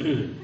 Mm-hmm.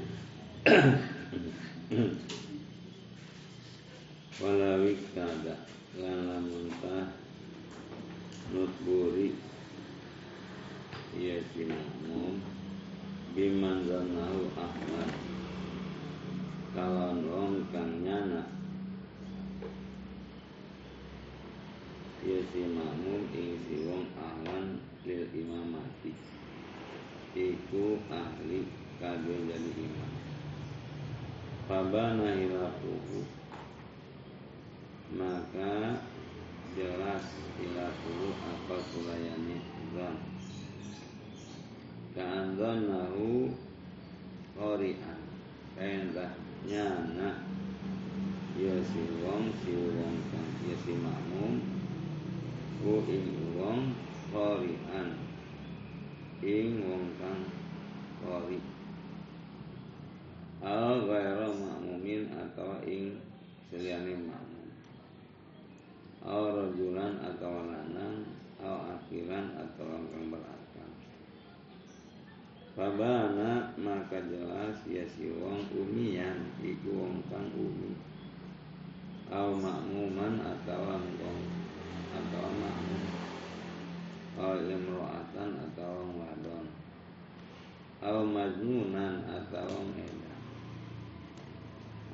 majnunan atau wong edan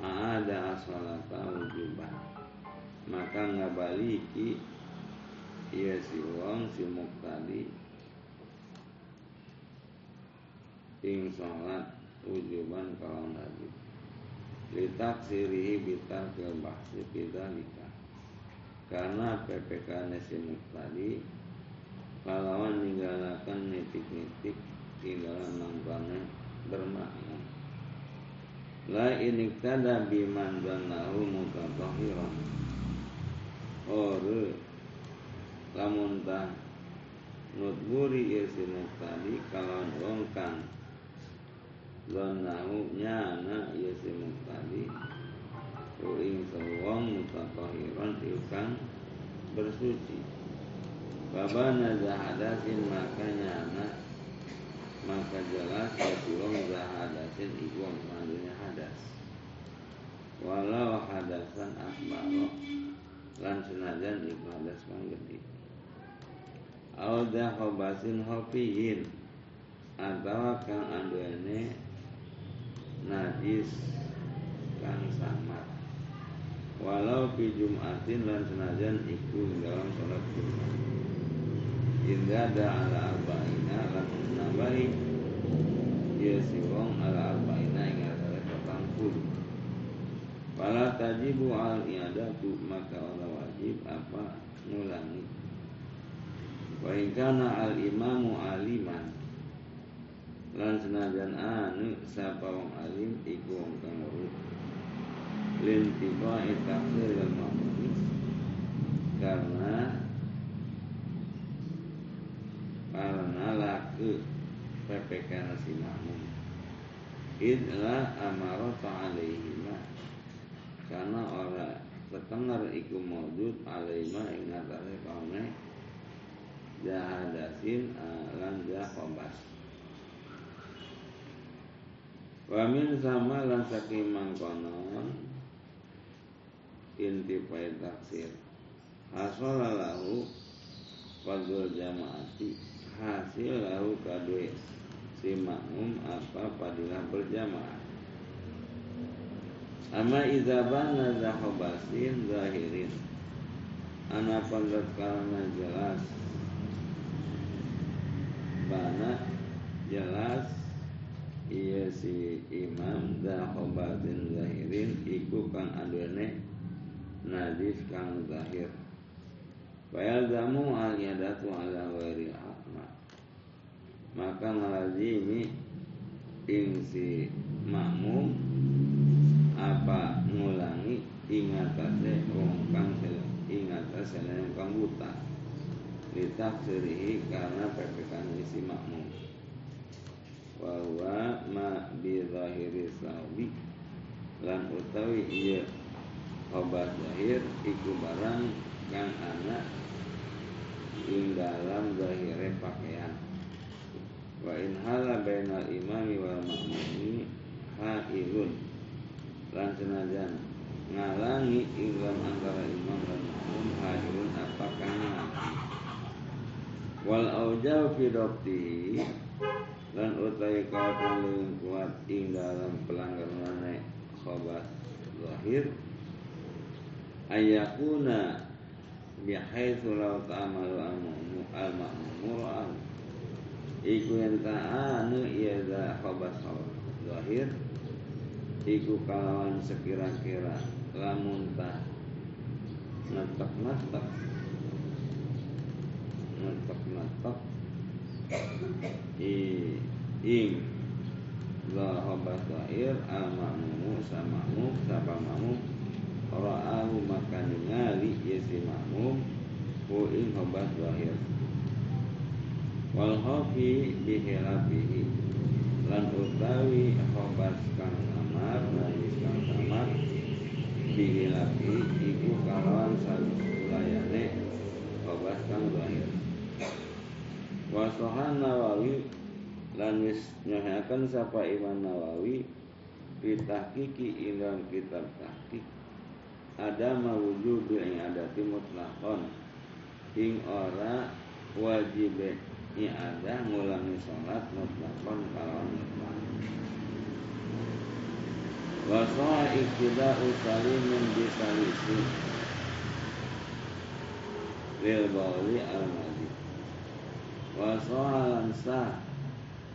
Ada asalata wujuban Maka ngabaliki Iya si wong si muktadi ing sholat ujuban kalau nabi litak sirihi bitar ke bahsi nikah. Karena PPK nasi tadi kalawan ninggalakan nitik-nitik tinggalan mangkane bermakna. La kada biman nahu mutatahiran ore lamun tah nutburi isi tadi kalawan wong kang nyana iya si muktadi Uing sewong mutatahiran ikan bersuci. Babana zahadasin maka nyana Maka jelas ya wong zahadasin iku wong mandunya hadas. Walau hadasan akbaro Lan senajan iku hadas kang gede Audah hobasin hofiyin Atau kang anduene najis kang samar. Walau fi jumatin lan senajan dalam sholat jumat Indah ada ala arba'ina lan nabai Dia si wong ala arba'ina ing asale petang puluh Fala tajibu al iadatu maka ora wajib apa? Ngulangi Wa al imamu aliman. Lan senajan anu sapa wong alim iku wong kang weruh lin tiba takhir dan mamuni karena karena laku PPK nasi makmum idla amarata alaihima. Karena orang setengah iku maujud alaihima ing atase kaune jahadasin lan jahobas Wamin sama lan saking mangkonon inti pai taksir. Hasol lahu fadul jamaati hasil lahu kadue si makmum apa padilah berjamaah. Ama izabana zahobasin zahirin. Ana panggat karena jelas. Bana jelas. Iya si imam zahobatin zahirin iku kang adone najis kang zahir. Fayal zamu al yadatu ala wairi Maka ngalazimi ing si makmum apa ngulangi ingatase wong kang ingatase yang kang buta litafsirihi karena pepekan isi makmum. Bahwa ma bi zahiri sawi lan utawi iya obat zahir iku barang kang anak ing dalam zahire pakaian wa in hala bainal imami wal ma'mumi hailun lan senajan ngalangi inglam antara imam dan makmum hailun apa kana wal aujau fi lan utai kau kuat ing dalam pelanggaran khobat zahir ayakuna bihaitsu law ta'amalu al-ma'mur al iku yang ta'anu iya za khobat zahir iku kalawan sekira-kira lamun ta netek-netek netek-netek ing. La habas zahir al ma'mumu samamu sabamamu ra'ahu maka ningali yasi ma'mum ku ing habas zahir wal khafi bihilafihi lan utawi habas kang amar najis kang samar bihilafi iku kalawan salayane habas kang zahir Wasohan Nawawi lan wis nyohaken sapa Imam Nawawi kiki ilam kitab tahqiq. Ada mawujud ing adati mutlakon. Ing ora wajib i ada ngulangi sholat mutlakon kalawan mutlak Wasoha iktida usalimin bisalisi. Lil bauli al Wasoalan sah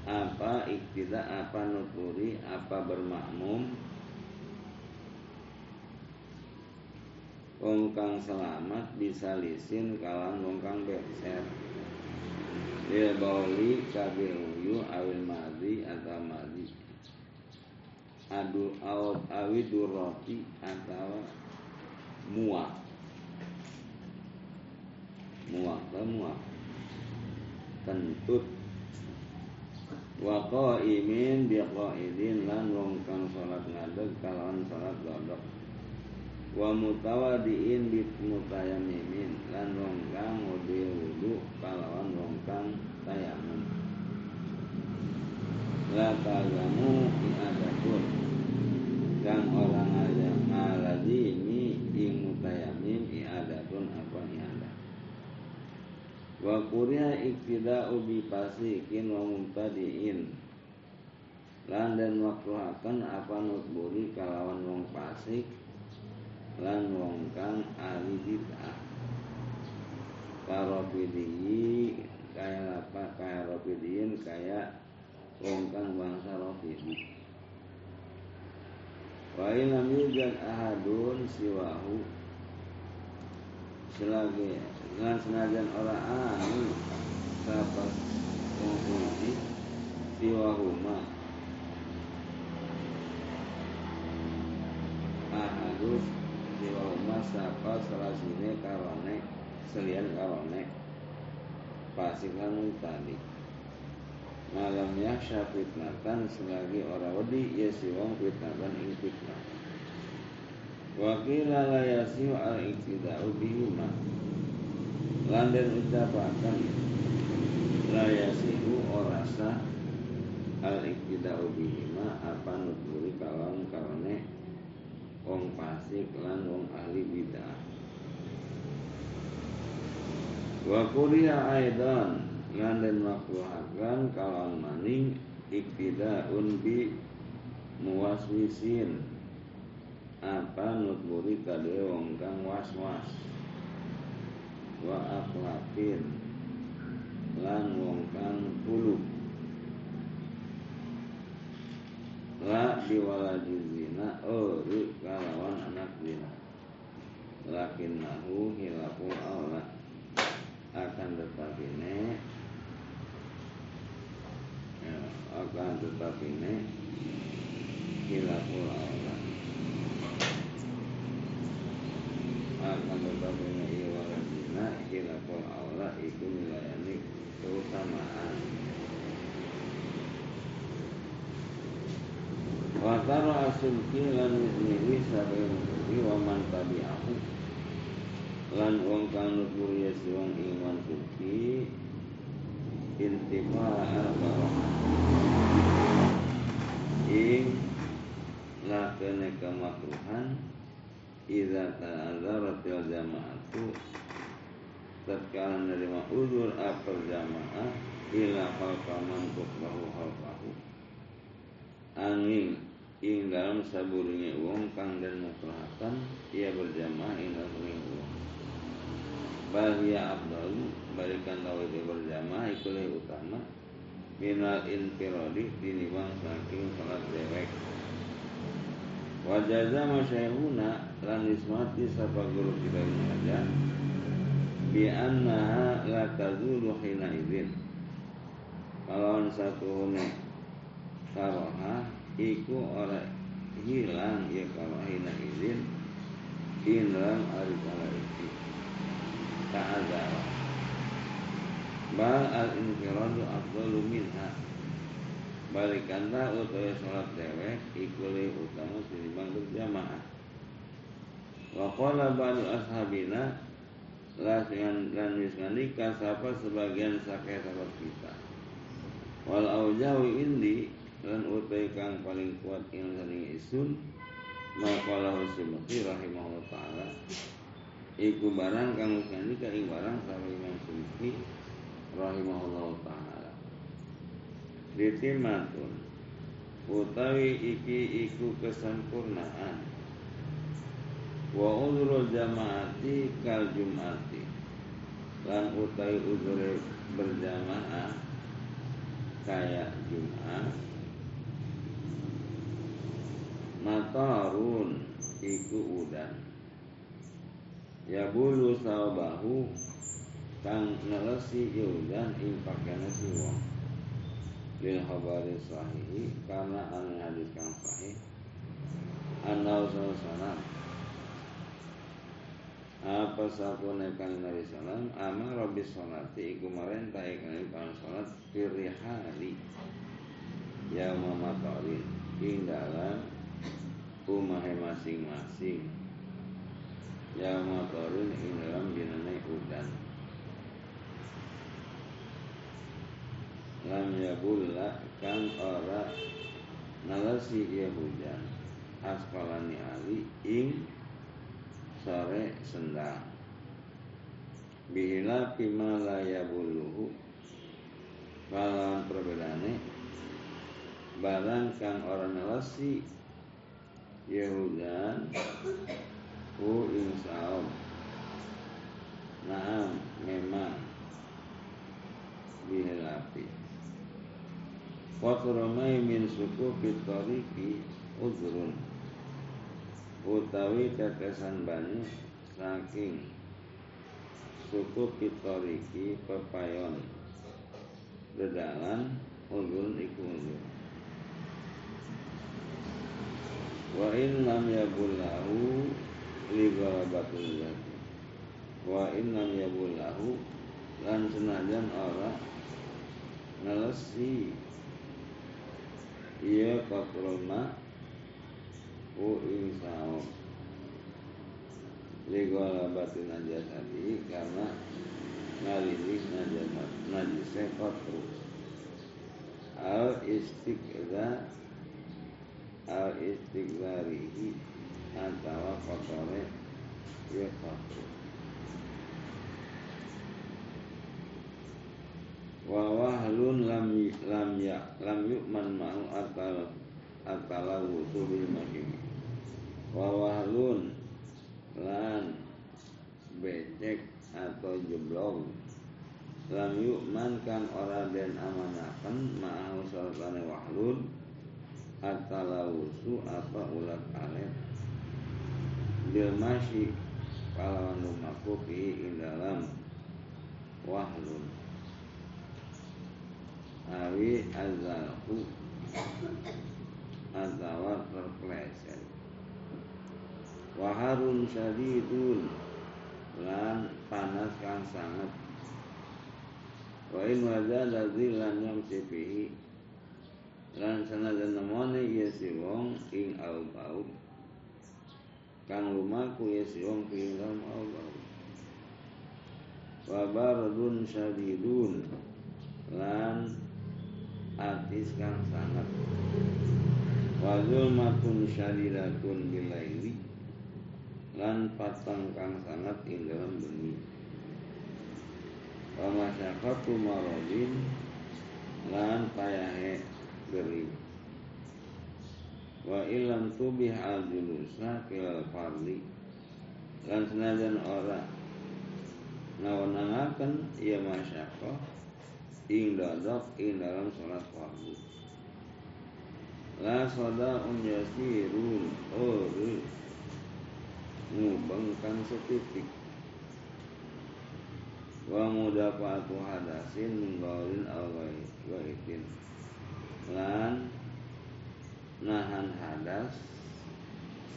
apa iktida apa nuturi apa bermakmum. Wongkang selamat bisa lisin kalan wongkang berser Lil bauli kabil uyu awil madi atau madi. Adu awab awi durroti atau muak Muak ke muak kentut. Wa qaimin bi qaidin lan wong kang salat ngadeg kalawan salat dodok wa mutawadiin bi mutayammimin lan wong kang ngode wudu kalawan wong kang tayamum la tagamu iadatun kang orang aja ngaladini ing mutayamim iadatun apa iadat Wa kuriha iktida'u bi fasikin wa mubtadi'in Lan dan makruhakan apa nutburi kalawan wong pasik Lan wong kang ahli bid'ah. Karofidiyi Kaya apa kaya rofidiyin Kaya wong kang bangsa rofidi Wa ilam yujad ahadun siwahu. Selagi dengan senajan orang anu sahabat kongsi siwa huma ahadus siwa huma sapa selasine karone selian karone pasikan tadi. Malam ya fitnatan selagi orang wedi ya siwang fitnatan ing fitnah. Wakil la yasiu al iktida'u bihima. Landen ucapakan layasihu orasa al iktida'u bihima apa nuturi kalam karone wong pasik lan wong ahli bidah. Wa kuriya aidan lan den makruhakan kalam maning iktida'un bi muwaswisin. Apa nuturi kade wong kang was-was. Wa akhlaqin lan wong kang puluh la biwaladi zina ori kalawan anak zina. Lakin nahu hilafu Allah. Akan tetapi ne ya, akan tetapi ne hilafu Allah. Akan tetapi ne karena khilaful aula itu melayani keutamaan Wataro asulki lan wisniwi sabai nuturi wa man tabi'ahu. Lan wong kang nuturi ya wong iman sulki intifa al-barokah ing lakene kemakruhan Iza ta'adzaratil jama'atu tatkala menerima uzur apa jamaah ila khalqaman tukrahu khalqahu angin ing dalam saburunya uang kang dan mukrahatan ia berjamaah ing dalam uang Bahia abdalu balikan tahu itu berjamaah ikulah utama. Minal infirodi dinimbang saking salat dewek. Wajaza masyaykhuna lan ismati sapa guru kita saja bi anna la tazulu hina idzin kalau satu ne karoha iku ora hilang ya kalau hina idzin inram ari kala iki ta'adzara bal al infiradu afdalu minha. Balikanda utawa salat dewek iku utama tinimbang berjamaah wa qala ba'du ashabina la dengan dan wis ngalika sapa sebagian sakai sahabat kita. Wal aujawi indi dan utai kang paling kuat ing saling isun maqala Sumati rahimahullah taala. Iku barang kang wis ngalika ing barang sapa Imam Sumati rahimahullah taala. Ditimatun. Utawi iki iku kesempurnaan. Wa uzrul jamaati kal jumati. Lan utawi uzur berjamaah Kayak Jumat Matarun Iku udan. Ya bulu sawabahu Kang nelesi udan Ing pakaian si wong. Lil khabari sahih karena an hadis kang sahih. Anna sallallahu apa sapune kang Nabi sallam amar rabbi salati iku marentah ikan kang salat firihali ya mamatari ing dalam umahe masing-masing. Ya matarin ing dalam dinane udan. Lam yabulla kang ora nalasi ya hujan. Askalani ali ing sore sendang. Bihila pima la yabuluhu Balan perbedaane barang kang ora nalasi hujan hu ing saum Naam memang. Bihilapi Qatrumai min suku fitoriki uzrun. Utawi tetesan banyu saking suku fitoriki pepayon. Dedalan uzrun iku uzrun Wa in lam yabullahu li ghalabatul yati Wa in lam yabullahu lan senajan ora ngelesi ia katroma u insao Ligola batin najasati karena ngalilis najasat najisnya katru al istiqza al istiqzarihi atau kotore ya katru wa wahlun lam lam ya lam yu'man ma'u atal atala wusu bil mahim. Wa wahlun lan becek atau jeblong. Lam yu'man kan ora den amanakan ma'u sartane wahlun atala wusu apa ulat alet? Bil masyi kalawan lumaku fi dalam wahlun. Awi azalhu atawa terpleset. Waharun syadidun lan panas kang sangat wa in wajada zillan yamsi fihi lan sanajan nemone ya si wong ing au-au. Kang lumaku ya si wong ing dalam au-au. Wa baradun lan atis kang sangat. Wa zulmatun syadidatun bilaili. Lan patang kang sangat ing dalam bengi wa masyaqqatu maradin. Lan payahe gering wa ilam tubih al julusa kilal farli lan senajan ora ngawenangaken ieu masyaqqah ing dodok ing dalam salat fardu. La sada un yasirun ore ngubeng kang setitik. Wa mudafatu hadasin min bawlin aw ghaibin lan nahan hadas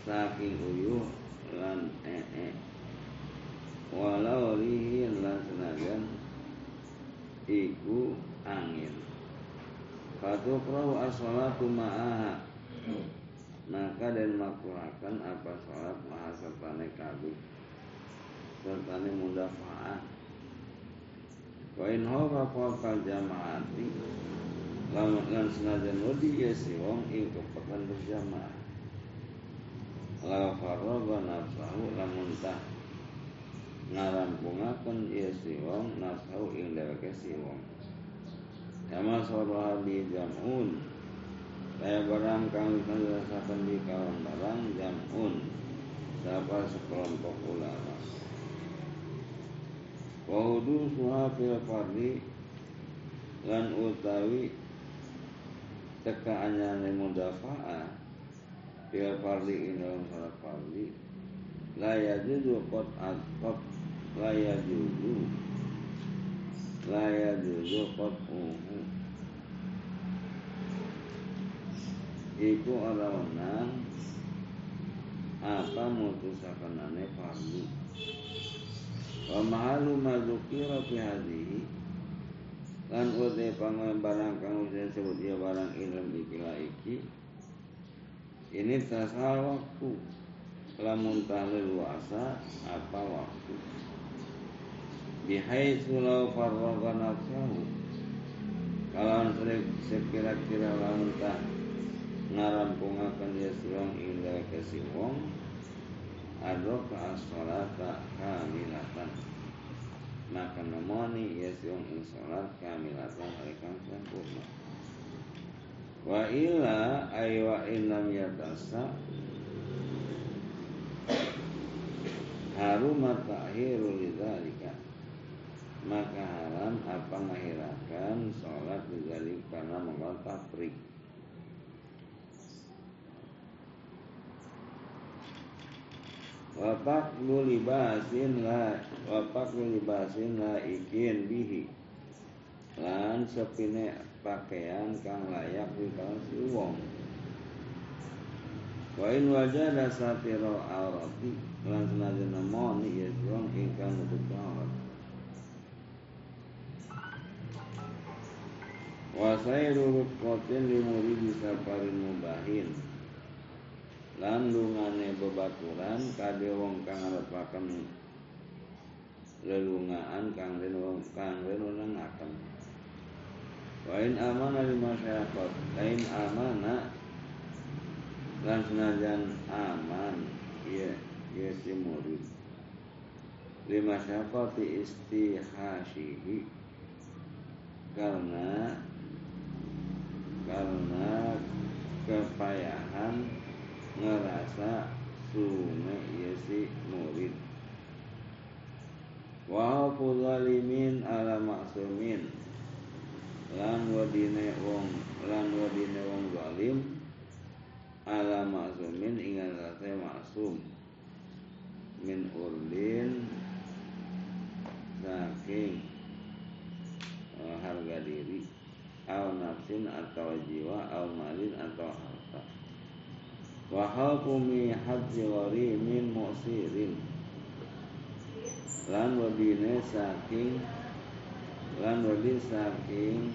saking uyuh lan ee walau rihin lan senajan iku angin. Fatukrahu as-salatu ma'aha. Maka dan makruhakan apa salat maha sertane kabeh sertane mudafa'ah. Wa hawa faqal jama'ati lamun lan senajan wedi ya si wong ing kepekan berjamaah. La faragha nafsahu lamun tah ngarampungaken ya si wong nafsahu ing dheweke si wong. Kama soroha di jam'un Kaya barang kang dirasakan di kawan barang jam'un Siapa sekelompok ulama. Wahudu suha fil fardi Lan utawi teka anyane mudafa'a fil fardi ing dalam salat fardi la yajuzu qad qad la yajuzu la yajuzu qad uhu. Iku ora wenang apa mutusakenane fardi wa mahalu mazukira fi hadhihi lan ude pangoy barang kang disebut dia barang ilm ikilah iki. Ini tasal waktu. Lamun tahlil luasa apa waktu? Bihai sulau farroga nafsahu. Kalau sekira-kira lamun tah ngarampungaken dia siwong indah kesiwong adok as-salata kamilatan maka nemoni ya siung ing salat kamilatan alikang sempurna wa ila ay wa inam yatasa harumat ta'hiru lidzalika maka haram apa ngahirakan sholat lidzalik karena mengkon tafrik Wapak libasin la wapak libasin la ikin bihi. Lan sepine pakaian kang layak di kawan si wong. Wa in wajada satira aurati lan senajan nemoni ya wong ingkang nutup aurat wa sayru rukqatin limuridi safarin mubahin lan lungane bebaturan kade wong kang arepaken lelungaan kang den wong kang den nengaken wa in amana lima syaqat lain amana lan senajan aman iya iya si murid lima syaqati istihasyihi karena karena kepayahan ngerasa sume iya si murid. Wa zalimin ala maksumin. Lan wadine wong lan wadine wong zalim ala maksumin ingat rasa maksum. Min urdin saking uh, harga diri. Au nafsin atau jiwa au malin atau wa hakumi haji min mu'sirin. Lan wadine saking lan wadi saking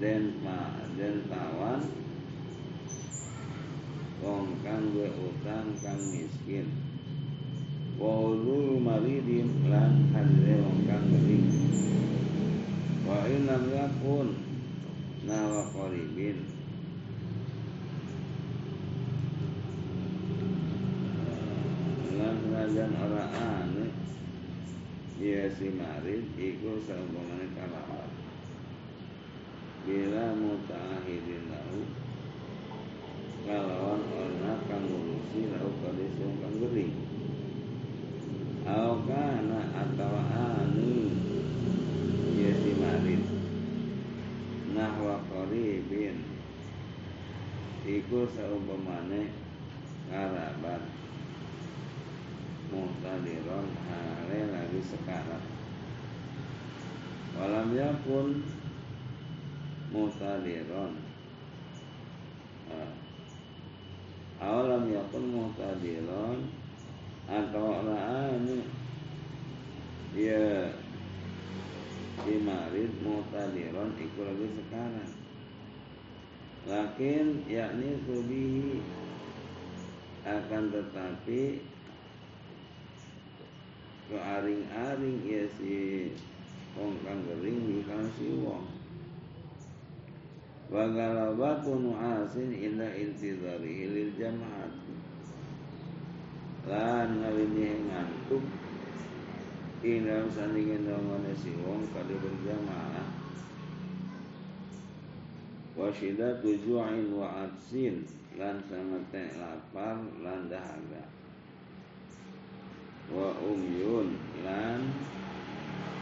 den ma den tawan wong kang duwe utang kang miskin. Wa ulul maridin lan hadire wong kang ngering wa in yakun nawa qaribin lan senajan ora ane dia si marid iku bila mutahidin lahu kalawan orna kang ngurusi lahu kadis kang gering au kana anu ya si marid. Nahwa qaribin iku saumpamane karabat muhtadiron hale lagi sekarang. Walam yakun muhtadiron awalam yakun muhtadiron atau orang dia di marid muhtadiron iku lagi sekarang. Lakin yakni subihi akan tetapi ke aring-aring ya si wong kang gering bukan si wong. Wa galabatu nu'asin illa intizarihi lil jamaat. Lan ngawini ngantuk ing sandingin dongone si wong kali berjamaah. Wa syidatu ju'in wa atsin lan sangat lapar lan dahaga wa umyun lan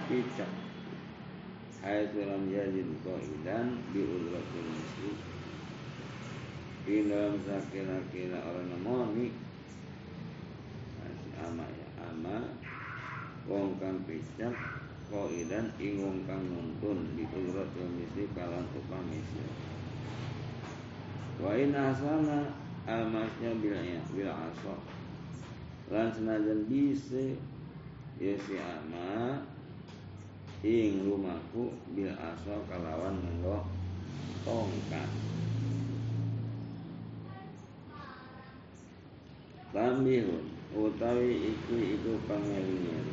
picak. Hai lam yajid qaidan bi udratil misli di dalam sakira-kira orang nemoni ama ya ama wong kang picak qaidan ing wong kang nuntun bi udratil misli kalan upah misli wa in asana almasnya bil bil asok lan senajan bisa ya si ama ing rumahku bil aso kalawan nggo tongkat. Tambihun utawi iku iku pangelingan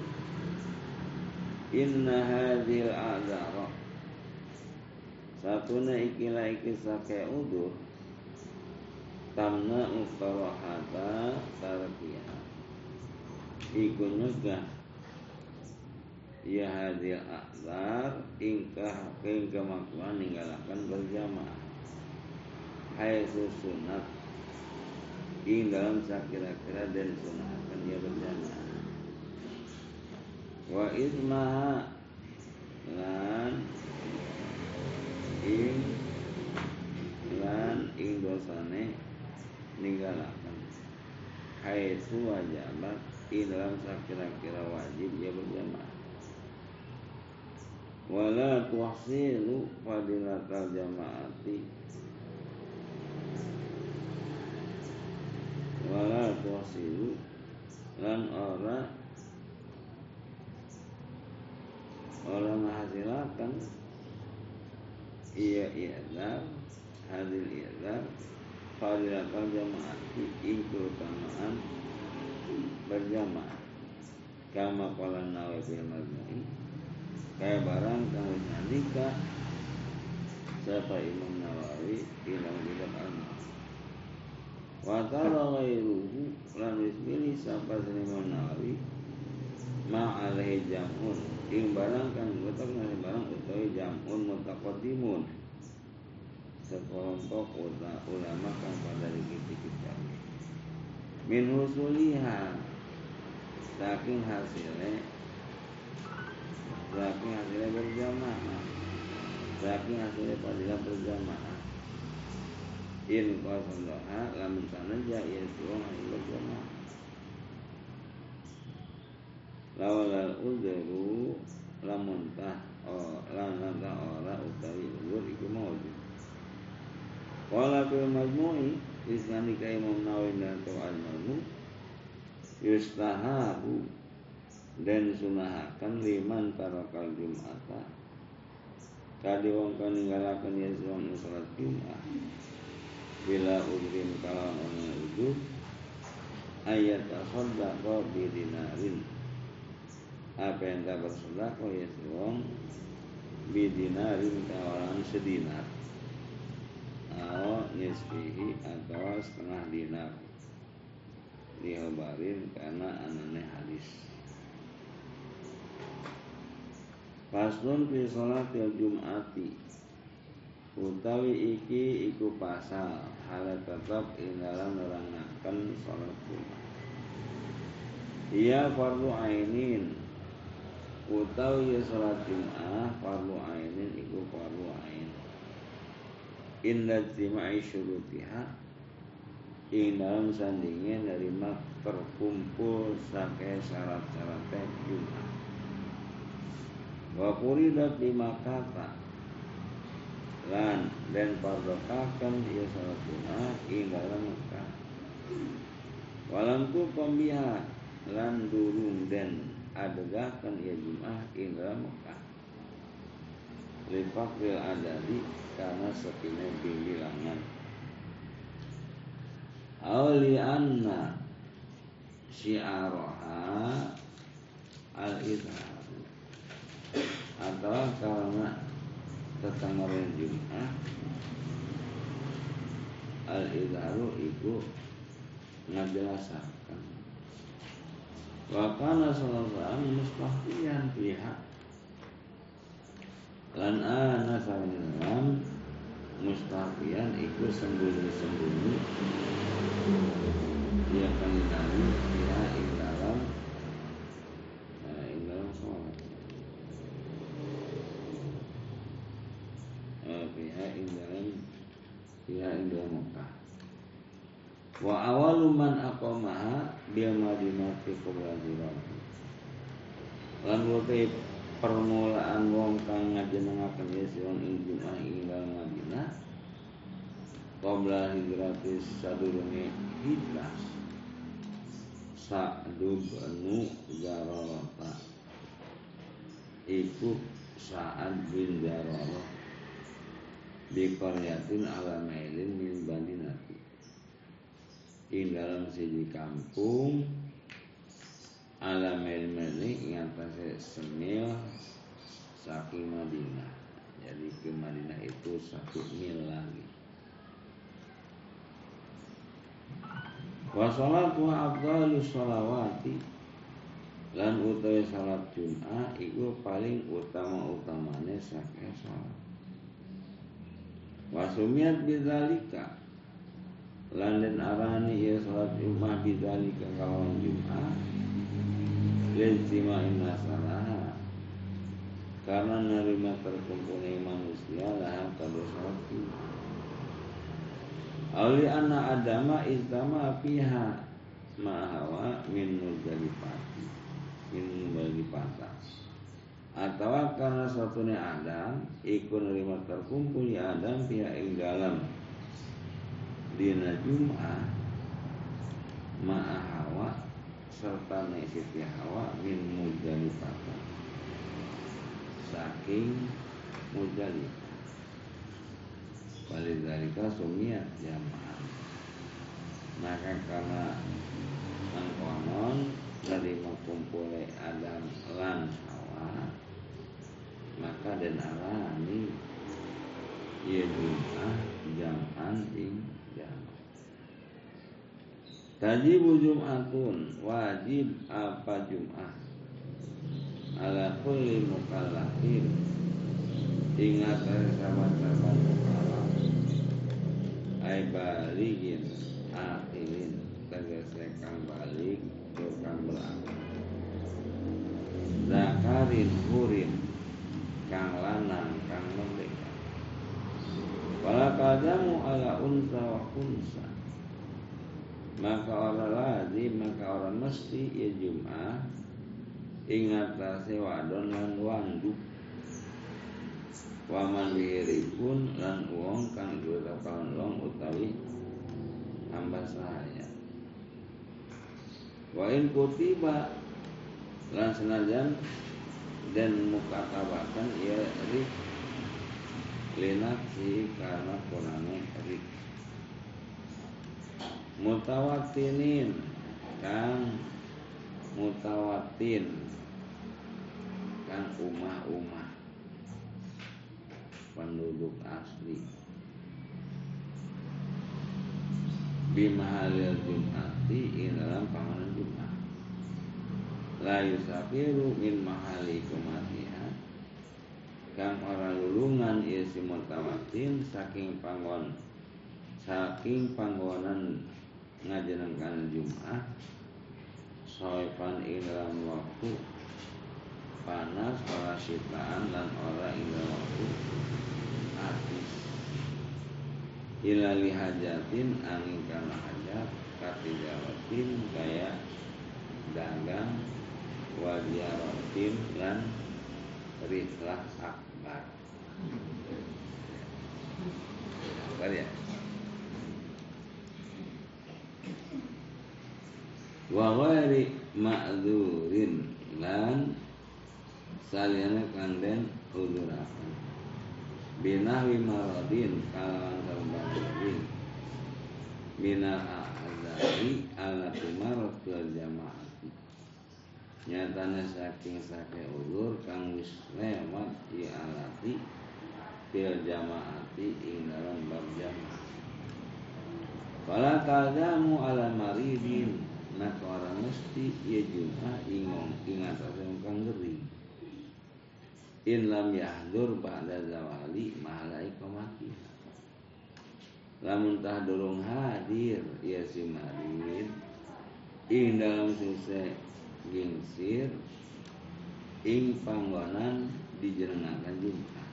Inna hadhil a'zara. Satuna ikilah iki sake udur. Tamna ukarahata tarkiyah iku nyegah ya hadil akbar ingkah ing kemakuan ninggalakan berjamaah. Hai sunat ing dalam sakira-kira dan sunahkan dia berjamaah. Wa ismaha lan ing lan ing dosane ninggalakan hai wajabat di dalam kira-kira wajib dia berjamaah. Wala tuhsilu fadilatal jamaati. Wala tuhsilu lan ora orang menghasilkan iya iya hadil iya fadilatal jamaati ing keutamaan berjamaah. Kama qala nawawi fil majmu'i kaya barang kamu nyandika siapa Imam Nawawi dalam kitab al wa tara ghairuhu lan ismili sapa Imam Nawawi ma alaihi jam'un. Ing barang kang utak nari barang utawi jam'un mutaqaddimun. Sekelompok ulama kang pada dikit-dikit min husuliha. Saking hasilnya saking hasilnya berjamaah. Saking hasilnya fadilah berjamaah. In qasallaha lamun sanaja ya suwang hasil berjamaah. Lawalal udhuru lamun tah oh, lamun tah ora utawi udur iku maujud Wala fil majmu'i Isnani ka Imam Nawawi dan al majmu' yustahabu dan sunahakan liman tarakal jum'ata. Kadi wong kan ninggalaken ya wong salat Jumat bila udrin kalawan ana udur ayat tasaddaqa bi dinarin apa yang tak bersedekah ya wong bidinarin kawalan sedinar atau nisfihi atau setengah dinar dihabarin karena anane hadis. Faslun fi salatil jum'ati. Utawi iki iku pasal. Hal tetap ing dalam nerangaken salat Jumat. Ia fardu ainin. Utawi salat Jum'ah fardu ainin iku fardu ain Inda jima'i syurutiha. Ing dalam sandingnya nerima terkumpul Sampai syarat-syaratnya Jum'ah wa furidat lima kata. Lan dan pardokakan ia salat Jumat ing dalam Mekah. Walam tu pembiha lan durung dan adegakan ia Jumat ing dalam Mekah lipak bil adadi karena sepine bilangan awli anna syiaraha al-idhar atau karena tetanggaran Jumat al idharu itu ngajelasakan wa kana sallallahu mustahfiyan pihak lan ana salam mustafian itu sembunyi-sembunyi. Dia kan dalam dia ing dalam fiha inda Mekah. Wa awalu man aqamaha bil madinati qabla hijrati lan wote permulaan wong kang ngajenengaken Yesus ing Jumat ing Madinah. Qabla hijrati sadurunge hijrah Sa'du banu Jararata Iku Sa'ad bin Jararata di qaryatin ala mailin min bandinati ing dalam siji kampung ala mail meli ing atase semil saking Madinah. Jadi ke Madinah itu satu mil lagi. Wa salatu salawati lan utawi salat Jumat iku paling utama-utamane saking salat. Wasumiat bidzalika. Lan den arani ya salat Jumat bidzalika kalawan Jumat Lenzima inna salah Karena nerima terkumpulnya manusia lah salat Jumat Auli anna adama istama fiha ma'hawa min muzdalifati min muzdalifati atau karena satunya Adam ikut nerima terkumpul ya Adam pihak ing dalam. Dina Jum'ah ma'a hawa serta Siti hawa min mudalifah saking mudalifah Walidhalika sumiat jamaah. Maka karena Mengkonon Dari kumpulnya Adam lan Hawa maka dan arani ya jum'ah jam'an ing jam'ah Tajibu jum'atun wajib apa jum'ah? Ala kulli mukallafin ingat sahabat-sahabat mukallaf ay baligin akilin. Tegese kang balik tukang belakang. Zakarin hurin kang lanang kang merdeka Wala kadamu ala unsa wa kunsa Maka orang lazim Maka orang mesti ya jum'ah Ingat wadon lan wandu. Waman pun lan uang kang diucapkan long utawi hamba saya Wa in kutiba lan senajan dan muka kabakan ia rik si karena kurangnya rik mutawatinin kang. Mutawatin. Kang umah-umah penduduk asli. Bimahalil jum'ati in dalam panggilan Jumat la yusafiru min mahali kumatiha kang ora lulungan isi mutawatin saking panggon saking panggonan ngajenengkan Jumat soifan ing waktu panas para sitaan dan ora ing waktu habis ilali hajatin angin karena hajat katijawatin kaya dagang wadiaratin dan rihlah akbar. Akbar ya wa ghairi ma'dzurin. Lan saliyana kanden udurakan binahwi maradin kalawan jadi minal azari ala tumarot ke jamaati. Nyatanya saking sake ulur kang wis lewat di alati fil jamaati ing dalam bab jamaah. Fala tadamu ala maridin Nak orang mesti ia juga ingong ingat yang kang gering in lam yahdur ba'da zawali mahalai komati lamun tah durung hadir ya si marid ing dalam suse gingsir ing panggonan dijenengakan Jumat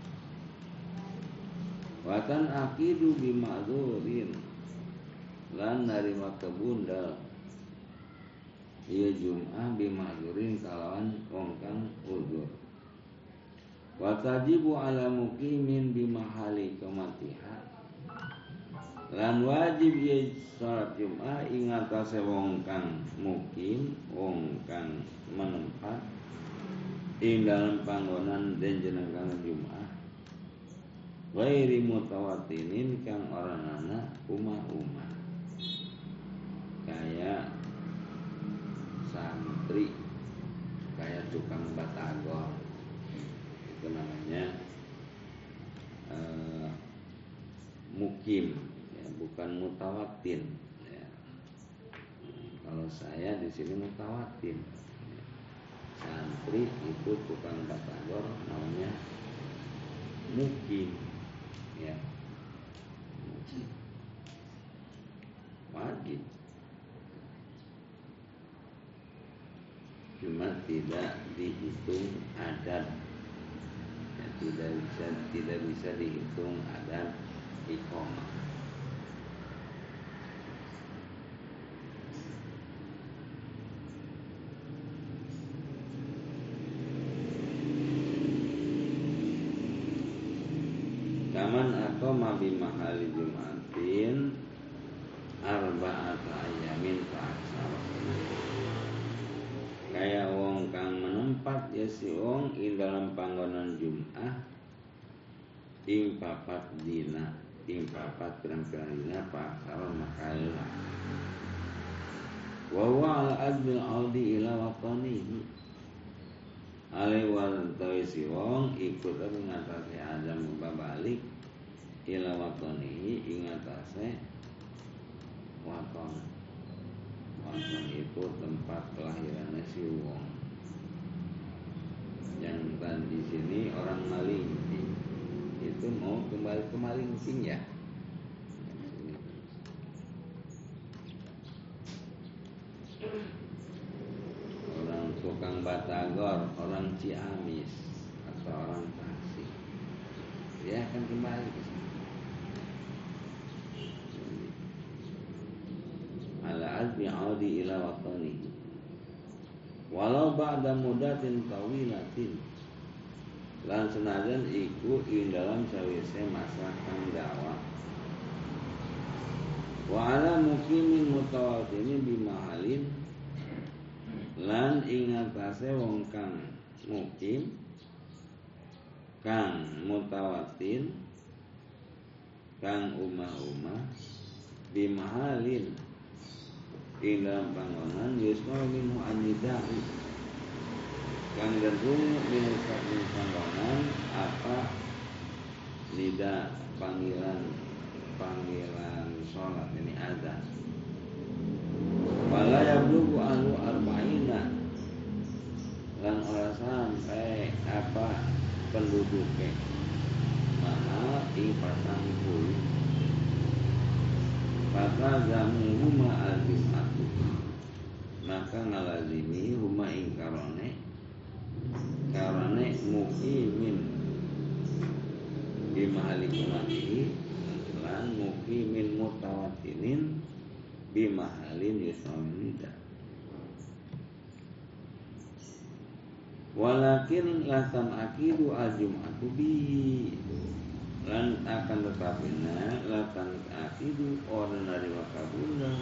watan akidu bimazurin lan narima kebundal Iya Jum'ah bimazurin kalawan wong kang udur. Watajibu ala mukimin bimahali kematiha. Lan wajib ye salat Jum'ah ingatase wong kang mukim wong kang menempat ing dalam panggonan dan jenengan Jum'ah. Wairi mutawatinin kang orang anak umah-umah. Kayak santri Kayak tukang batagor itu namanya uh, mukim ya, bukan mutawatin ya. kalau saya di sini mutawatin ya. santri itu tukang batagor namanya mukim ya wajib cuma tidak dihitung adat tidak bisa tidak bisa dihitung ada iqamah. Kaman atau mabi mahali jumatin arba'at ayamin fa'aksar kayak wong kang menempat ya si wong ing dalam panggonan Jum'ah ing papat dina ing papat pirang-pirang dina pak salam makaila wa wa al adbil aldi ila watanihi alai wal si wong ikut tapi ngatasi adam babalik ila watanihi ing ngatasi waton Waton itu tempat kelahirannya si Wong. Yang di sini orang maling itu mau kembali ke Malingping ya. Orang tukang batagor, orang Ciamis atau orang Tasik, dia akan kembali ke sini. ala azmi audi ila watani walau ba'da mudatin tawilatin. Lan senajan iku ing dalam sawise masa kang dawa wa ala mukimin mutawatini bimahalin. Lan ing atase wong kang mukim kang mutawatin kang umah-umah bimahalin ing dalam panggonan yusma minhu anidai kang derung min saking panggonan apa? Nida panggilan panggilan sholat ini ada. Wala yablugu ahlu arba'ina. Lan ora sampai apa? Penduduknya. Mana? Ing pasang puluh maka jamu huma al aku maka ngalazimi huma ing karone. Mukimin bimahali kumatihi lan mukimin mutawatinin. Bimahalin yusawida walakin latam akidu al-jum'atu bi lan akan tetapi na latam akidu orang dari wakabuna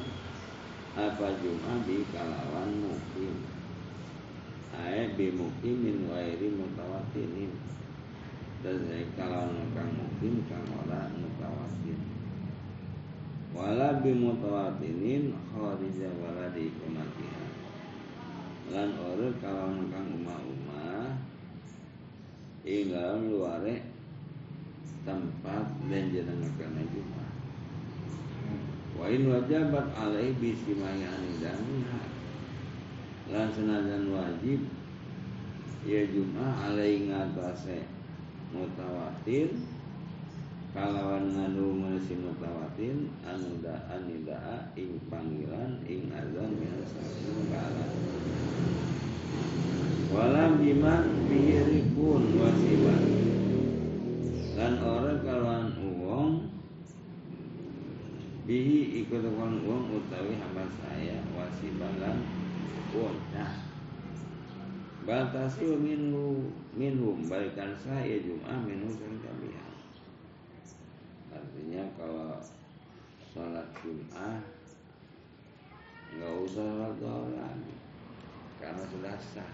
apa jum'ah di kalawan mukim. Ae bi mukimin wairi mutawatinin dan kalawan kang mukim kang ora mutawatin wala bi mutawatinin kharija wala di kumatiha lan ora kalawan kang umah-umah ing dalam luare tempat dan jenengakan Jumat. Wa in wajabat alai bisimayani damiha lan senajan wajib ya Jumat alai ngatase mutawatir kalawan nganu mesin mutawatin anu da anida ing panggilan ing azan min salat walam biman bihiripun wasiban lan orang kalawan uang bihi ikut uang utawi hamba saya wasiban lan nah batasi minhu minhum balikan saya jum'ah minhu sang kalian artinya kalau sholat jum'ah nggak usah sholat karena sudah sah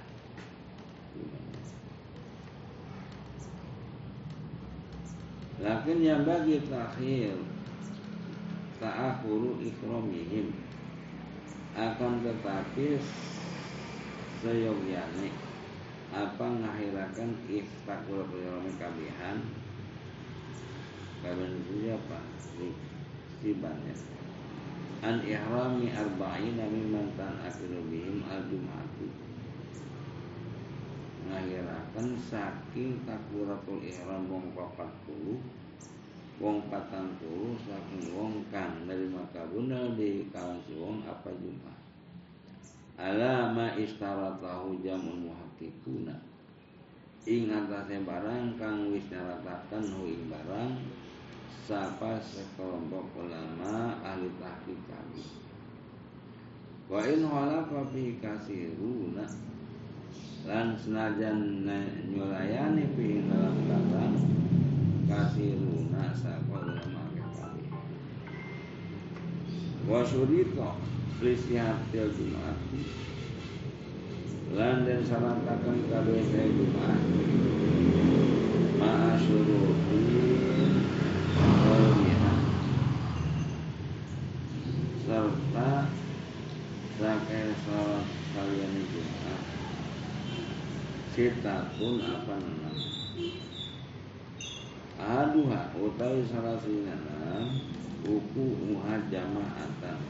Lakin yang bagi takhir Ta'akhuru ikramihim Akan tetapi Seyogyane Apa ngahirakan Iftakul ikrami kabihan? Kabihan itu apa? Sibannya. An ihrami arba'ina mimman ta'akhiru bihim al-jum'atu ngahirakan saking takbiratul ihram wong 40 wong 40 saking wong kang dari maka bunda di kawan si wong apa jumpa alama istaratahu jamun muhakkikuna ing atase barang kang wis nyarataken hu barang sapa sekelompok ulama ahli tahqiq kami wa in halafa fi kasiruna lan senajan nyulayani fi dalam kata kasiruna sapa ulama kali. Wa syurita lisihatil jumat. Lan dan sarantakan kabeh jumat. Ma'a syuruti serta sakai salat kalian jumat sitatun apa nama aduha utawi salah sinana buku muhad jamaatan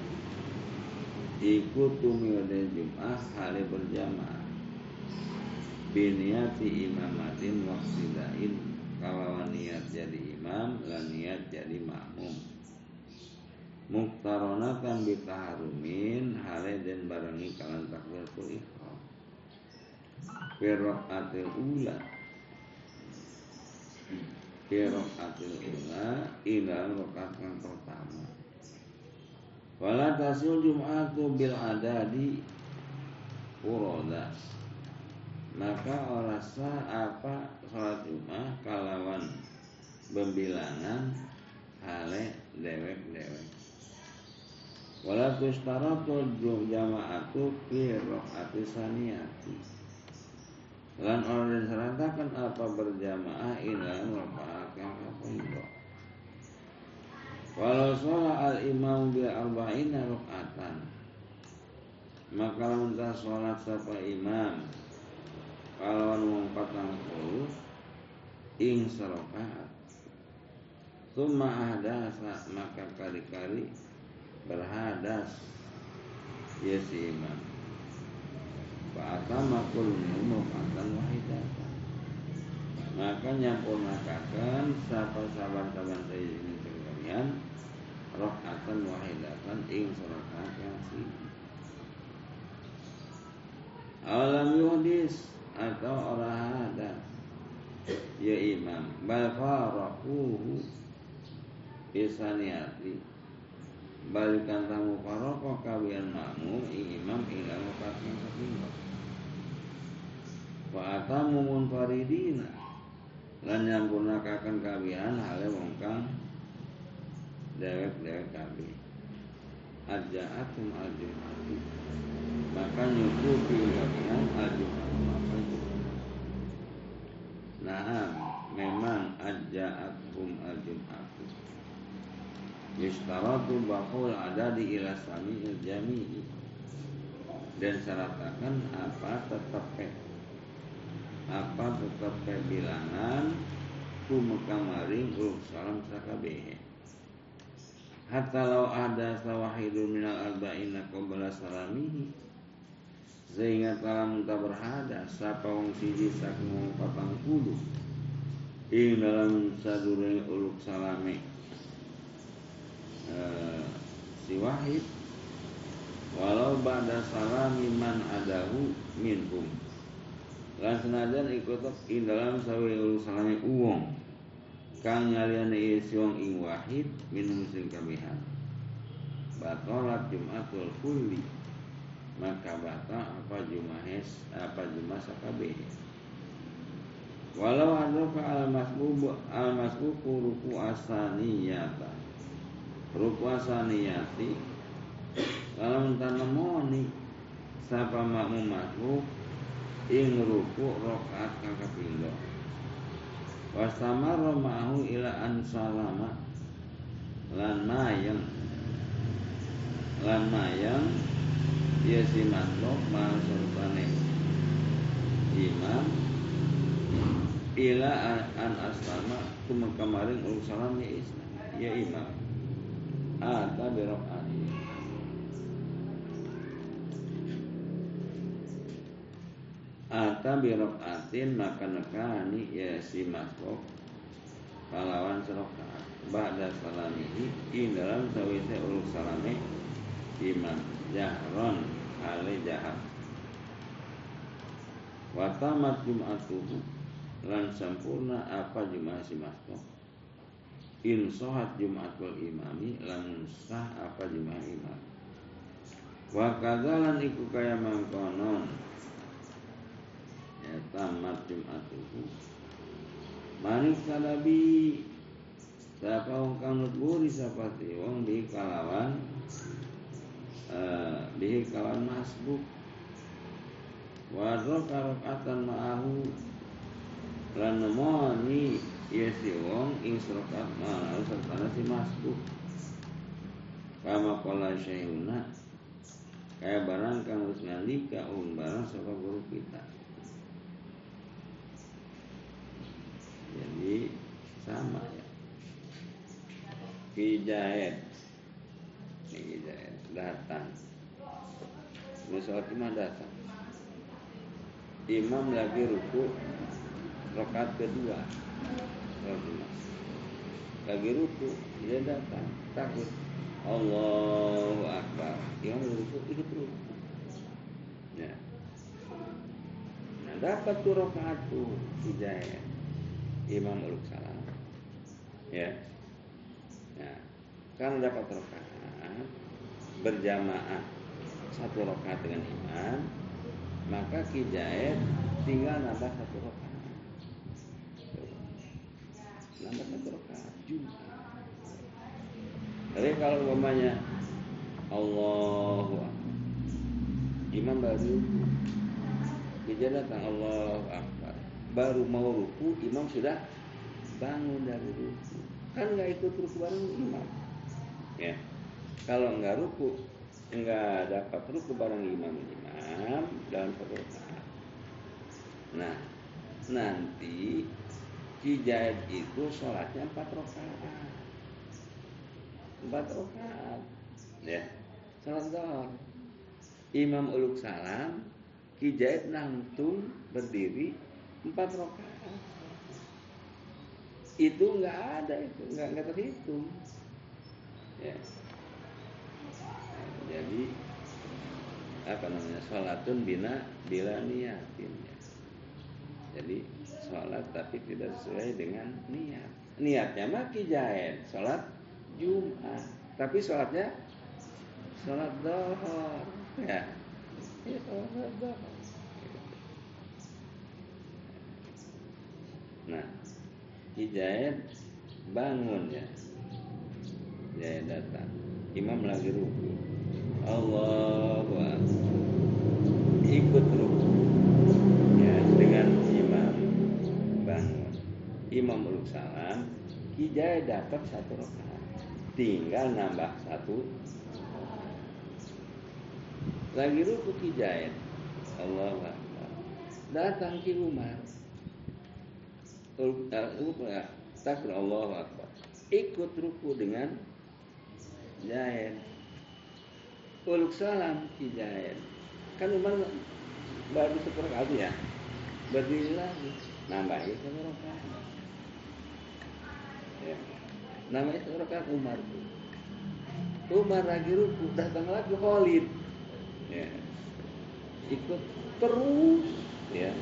ikut tumiode jum'ah hari berjamaah. Biniati imamatin waksidain kalau niat jadi imam lan niat jadi makmum. Muktaronakan bitaharumin hale dan barengi kalan takbiratul ihram Firraqatil ula. Firraqatil ula Ila rokat yang pertama. Wala tasil jum'atu bil adadi Uroda Maka orasa apa Salat jum'ah kalawan Bembilangan Hale dewek-dewek. Wala tustaratu jama'atu Firraqatil saniyati lan orang seratakan apa berjamaah ila merupakan apa itu walau sholat al imam bi arba'ina rakaatan maka lamun sholat sapa imam. Kalau patang puluh ing serokaat Summa ahdasa maka kali-kali berhadas. Ya si imam. Fa'atama kullu mufatan wahidatan. Maka nyampurnakakan sapa saban-saban saya ini sekalian rakaatan wahidatan ing rakaat yang siji. Alam yuhdis atau orang ada ya imam bal faraquhu isaniati balikan tamu faroko kawian makmum imam ila wakat yang ketiga. Wa atamu munfaridina. Lan nyampurnakaken kawian hale wong kang dewek-dewek kabi ajaatum al-jum'atu maka nyukupi kawian al-jum'atu maka Nah, memang ajaatum al-jum'atu Yustaratu bahul ada di ila sami'il jami'i Dan syaratakan apa tetap Apa tetap bilangan Kumekamaring uluk salam sakabehe. Hatta lau ada sawahidun minal arba'ina qabla salamihi Sehingga telah muntah berhada Sapa wong siji saking patang puluh. Ing dalam sadure uluk Eh, si Wahid walau ba'da salami man adahu minhum. Lan senajan ikut ing dalam sawi salami uwong kang nyaliane si wong ing wahid minum sing kabihan batalat jumatul kulli maka bata apa jumahes apa jumah sakabeh walau ada al masbub al masbub ruku asaniyata rupa niyati kalau tanemoni sapa makmum ing ruku rokaat kang kapindho wastamara ma'ahu ila an salama lan mayang lan mayang ya si masurtane imam ila an aslama kumekamaring urusan ya islam ya imam ata birokati ata birokatin maka nekani ya si masbuk kalawan serokat ba'da salamihi in dalam sawise uluk salame iman jahron ale jahat. Watamat jum'atuhu. Lan sempurna apa jum'ah si masbuk in sohat jumatul imami lamun sah apa jumat imam? Wa kadzalan iku kaya mangkonon. Ya tamat jumatuhu manis kalabi siapa wong kang nutburi sapati wong di kalawan uh, di kalawan masbuk. Wa rakaatan ma'ahu. Lan nemoni Iya si wong ing surat malah serta si masbuk kama kola syaihuna kaya barang kang harus ngalika um barang sapa guru kita. Jadi sama ya. Kijaet Ini Datang. Musolat imam datang. Imam lagi ruku Rokat kedua lagi ruku dia datang takut. Allahu Akbar. Yang ruku ikut ruku. Ya. Nah dapat tuh rokaat tuh hidayah. Imam uluk salam ya. Nah karena dapat rokaat berjamaah satu rokaat dengan imam maka kijaet tinggal nambah satu rokaat rakaat juga. Tapi kalau umpamanya Akbar. Imam baru Dia datang Allahu Akbar. Baru mau ruku Imam sudah bangun dari ruku. Kan nggak ikut ruku bareng imam. Ya. Kalau nggak ruku nggak dapat ruku bareng imam imam dalam satu Nah nanti Kijaid itu sholatnya empat rakaat. Empat rakaat. Ya. Sholat dohor. Imam uluk salam, Kijaid nangtung berdiri empat rakaat. Itu nggak ada itu, nggak nggak terhitung. Ya. Jadi apa namanya sholatun bina bila niatin ya. Jadi sholat tapi tidak sesuai dengan niat. Niatnya mah kijain, sholat Jumat. Tapi sholatnya sholat dohor. Ya. Ya sholat dohor. Nah, Hijayat bangun ya. Hijayat datang. Imam lagi ruku. Akbar. Ikut ruku. Imam salam, Hijayat dapat satu rakaat. Tinggal nambah satu. Lagi ruku Hijayat. Allahu Akbar. Datang ki Umar. Takbir Allahu Akbar. Ikut ruku dengan Jaid. Uluk salam ki. Kan Umar baru seperempat ya. Berdiri lagi. Nambah itu satu rakaat. Ya. Nama itu rakaat Umar. Umar lagi ruku, datang lagi Khalid. Ya. Ikut terus ya.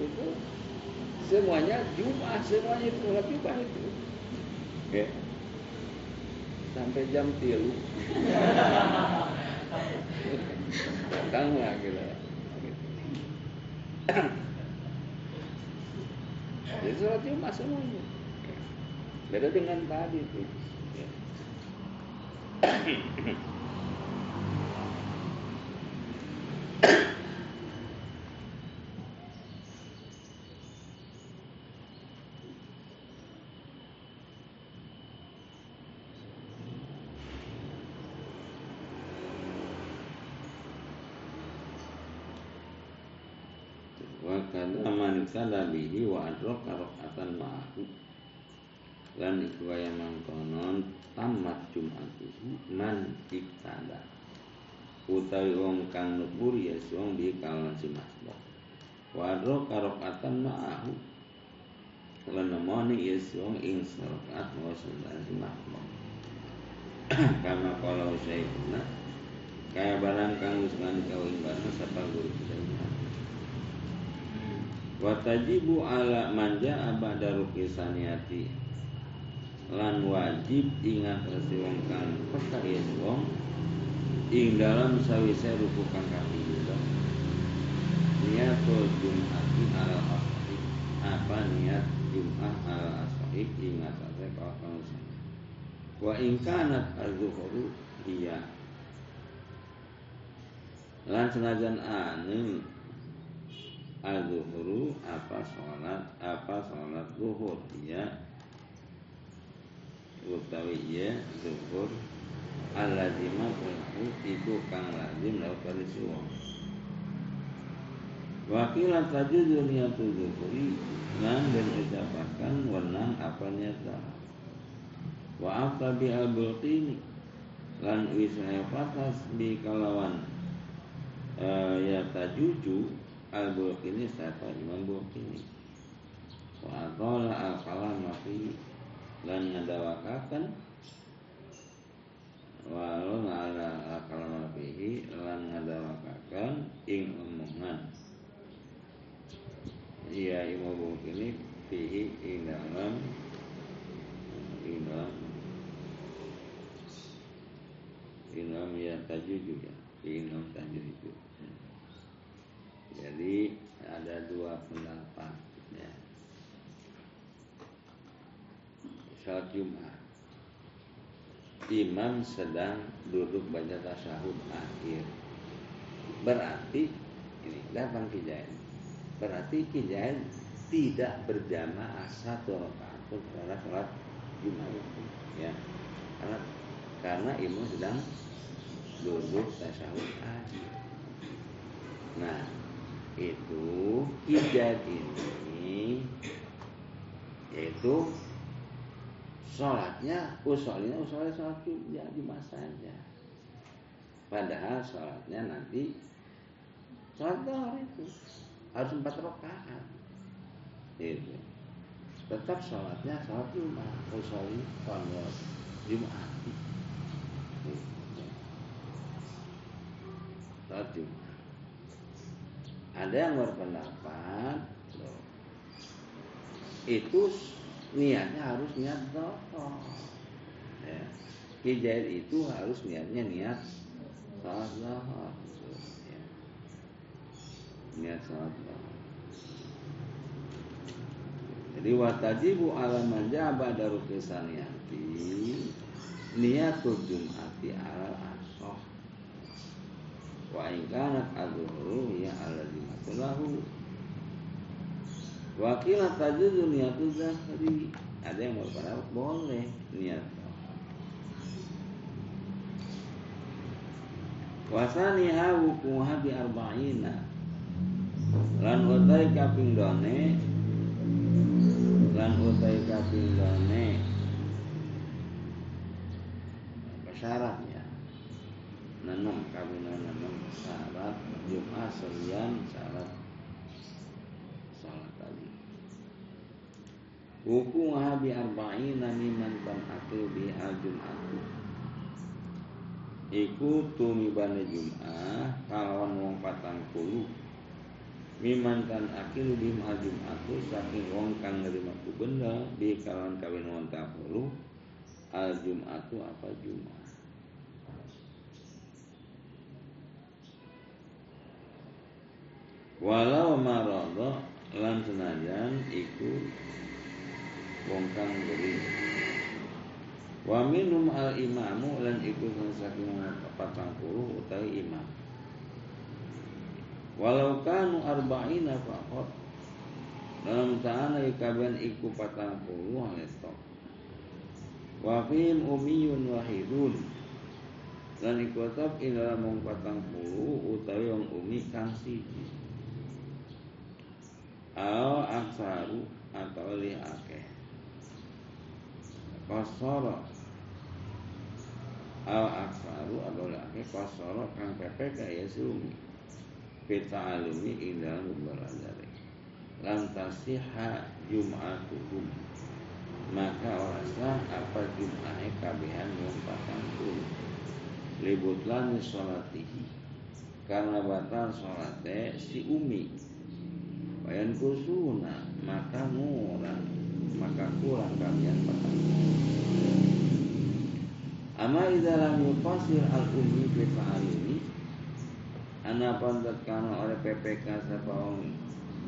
Itu semuanya Jumat, semuanya itu sholat Jumat itu. Oke. Sampai jam tilu. Datang lah kita. Jadi sholat Jumat semuanya. Beda dengan tadi itu. Ya. wa kada man kada bihi wa adrok rakaatan ma'ahu lan iku kaya mangkonon tamat jumatuhu man ibtada. Utawi wong kang nubur ya wong di kalangan si masbah. Wa adrok rakaatan ma'ahu. Lan nemoni ya wong ing rakaat wa sundan si masbah. Kama kalau saya pernah kaya barang kang usman kawin barang sapa guru kita Watajibu ala manja abada rukisaniati lan wajib ingat wong kang peka wong ing dalam sawise ruku kang kapindho. Niatul jum'ati ala asahib apa niat jum'ah ala asahib ingat ate kawan wa ing kanat az-zuhru iya. Lan senajan anu al-zuhru apa sholat apa sholat zuhur ya utawi ya al-lazimah itu kang lazim lahu kali suwong Wakilan tajudu niatul zuhuri Nan dan ucapakan Wenang apa zahar Wa afta bi al-bulqini Lan wisaya fatas Bi kalawan uh, Ya tajuju Al-Bulqini siapa Imam Bulqini? Wa atola al-kalam Lan ngadawakakan Walau ala al-kalam Mafihi Lan ngadawakakan Ing omongan. Iya Imam Bulqini Fihi ing dalam Ing dalam Ing dalam ya tajuju ya Ing dalam tajuju. Jadi ada dua pendapat Salat Jumat. Imam sedang duduk baca tasyahud akhir. Berarti ini datang kijain Berarti kijain tidak berjamaah satu rakaat karena sholat Jumat ya. Karena karena imam sedang duduk tasyahud akhir. Nah itu hijab ini yaitu sholatnya usolnya usolnya sholat ya Jumat saja. Padahal sholatnya nanti sholat dohor itu harus empat rakaat. Itu tetap sholatnya sholat Jumat usoli sholat Jumat. Sholat Jumat. Ada yang berpendapat itu niatnya harus niat dohor ya. Itu harus niatnya niat salat dohor ya. niat salat dohor jadi watajibu ala manjaba kesaniyati niatul jum'ati ala asoh wa ingkanat adhuru ya ala dimatulahu Wakilah tajuzu niatu zahri. Ada yang berpendapat boleh niat. Wasaniha wukuha bi arba'ina. Lan utai kaping done lan utai kaping done syaratnya nanam kaping nanam syarat Jumat selian syarat Wukuha bi arba'ina miman tan akil bi al jum'atu Iku tumibane jum'ah Kalawan wong patang puluh. Miman tan akil bi al jum'atu Saking wong kang nerima ku benda Bi kalawan kawin wong puluh Al jum'atu apa jum'ah? Walau maradha lan senajan iku wong kang beri. Wa minum al imamu lan iku saking patang puluh utawi imam. Walau kanu arba'ina faqat. Dalam ta'ala ikaban iku patang puluh haletok wa fihim umiyun wahidun. Dan iku tetap ing dalam wong patang puluh utawi wong umi kang siji. Al aksaru atau li akeh kosoro al aksaru adalah laki kosoro kang PPK ya sumi Pita alumi indah dari. Lam tasiha jum'atuhum. Maka orasa apa jum'ahnya kabehan yang patang puluh. Libutlan sholatihi Karena batal sholatnya si umi. Bayan kusuna Maka murah maka kurang kalian petang. Ama idza lam yufasir al ummi fi ini ana pantat kana oleh PPK sapa wong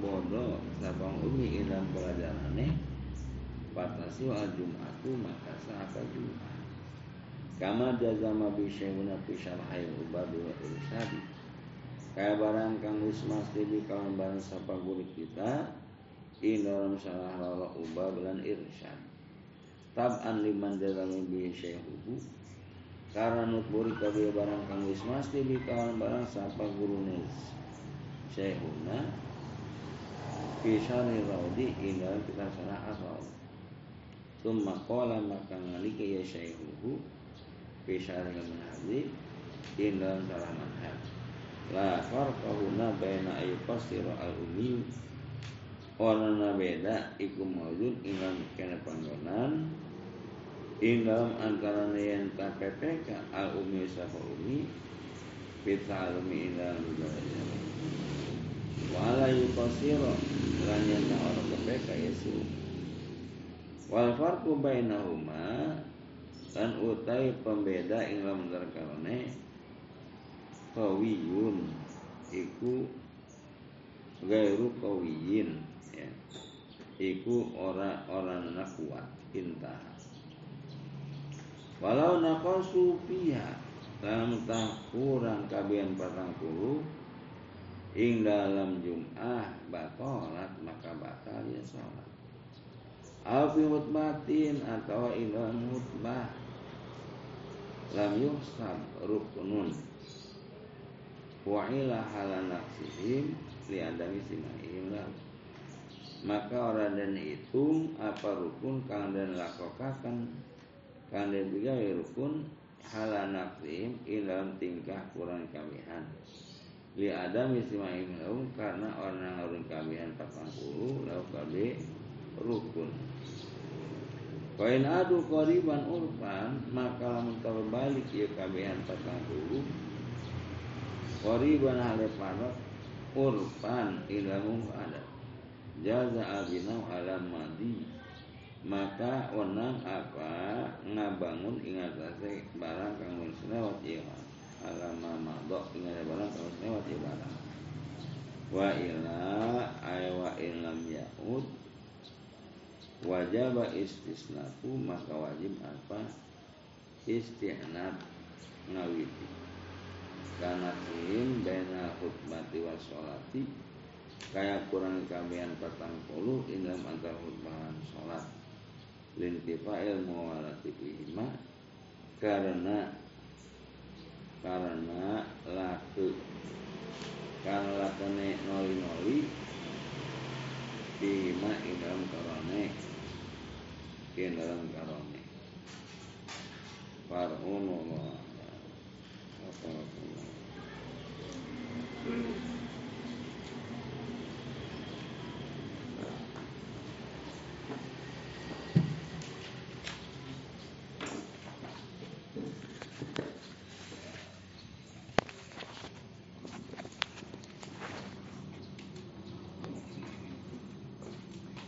bodoh sapa wong umi dalam pelajarane patasi al jum'atu maka sapa jumat kama jazama bi syauna fi syarhai ubad wa irsyadi kaya barang kang wis mesti di barang sapa guru kita in salah lala ubah bulan irsyad. Tab'an liman jalami bi syaihuhu karena nutburi kabeh barang kang wis mesti di kawan barang sapa gurune syekhuna. Fi syari raudi in kita salah asal. Tumma qala maka ngalika ya syaihuhu fi syari manhaji in dalam salah manhaj. La farqahuna baina ayyuqasira al-ummi Warna beda iku maujud inam kena panggonan ing dalam antara yang PPK al umi safa umi pita alumi indah budaya wala yukasiro lan yang orang PPK yesu. Wal farku bainahuma dan utai pembeda ing dalam terkarone kawiyun iku gairu kawiyin iku ora ora kuat intah walau naqasu fiha dalam tah kurang kabian patang puluh ing dalam jum'ah batalat maka batal ya sholat. Alfi mutmatin atau dalam mutbah lam yuhsab ruknun. Wa ila halanaksihim li adami simahihim lahu maka orang dan itu apa rukun kang dan lakokakan kang dan juga rukun halanakrim ilam tingkah kurang kawihan li adam istima'im lahum karena orang orang kawihan patang puluh lau kabe rukun. Kain adu koriban urpan maka lamun balik ya kabehan patang puluh. Koriban hale padat urpan ilmu ada jaza abinau alam madi. Maka wenang apa ngabangun ingat ase barang kang wis lewat ieu alam madok ingat barang kang wis lewat ieu barang. Wa ila ay wa ilam yaud. Wajib istisnaku maka wajib apa? Istihnab ngawiti. Karena sim bena khutbati wa sholati kayak kurang kabehan petang puluh dalam antar khutbahan sholat. Lintifa ilmu walati bihima karena karena laku. Karena lakane noli noli bihima dalam karone dalam karone. Farhun Allah Thank you.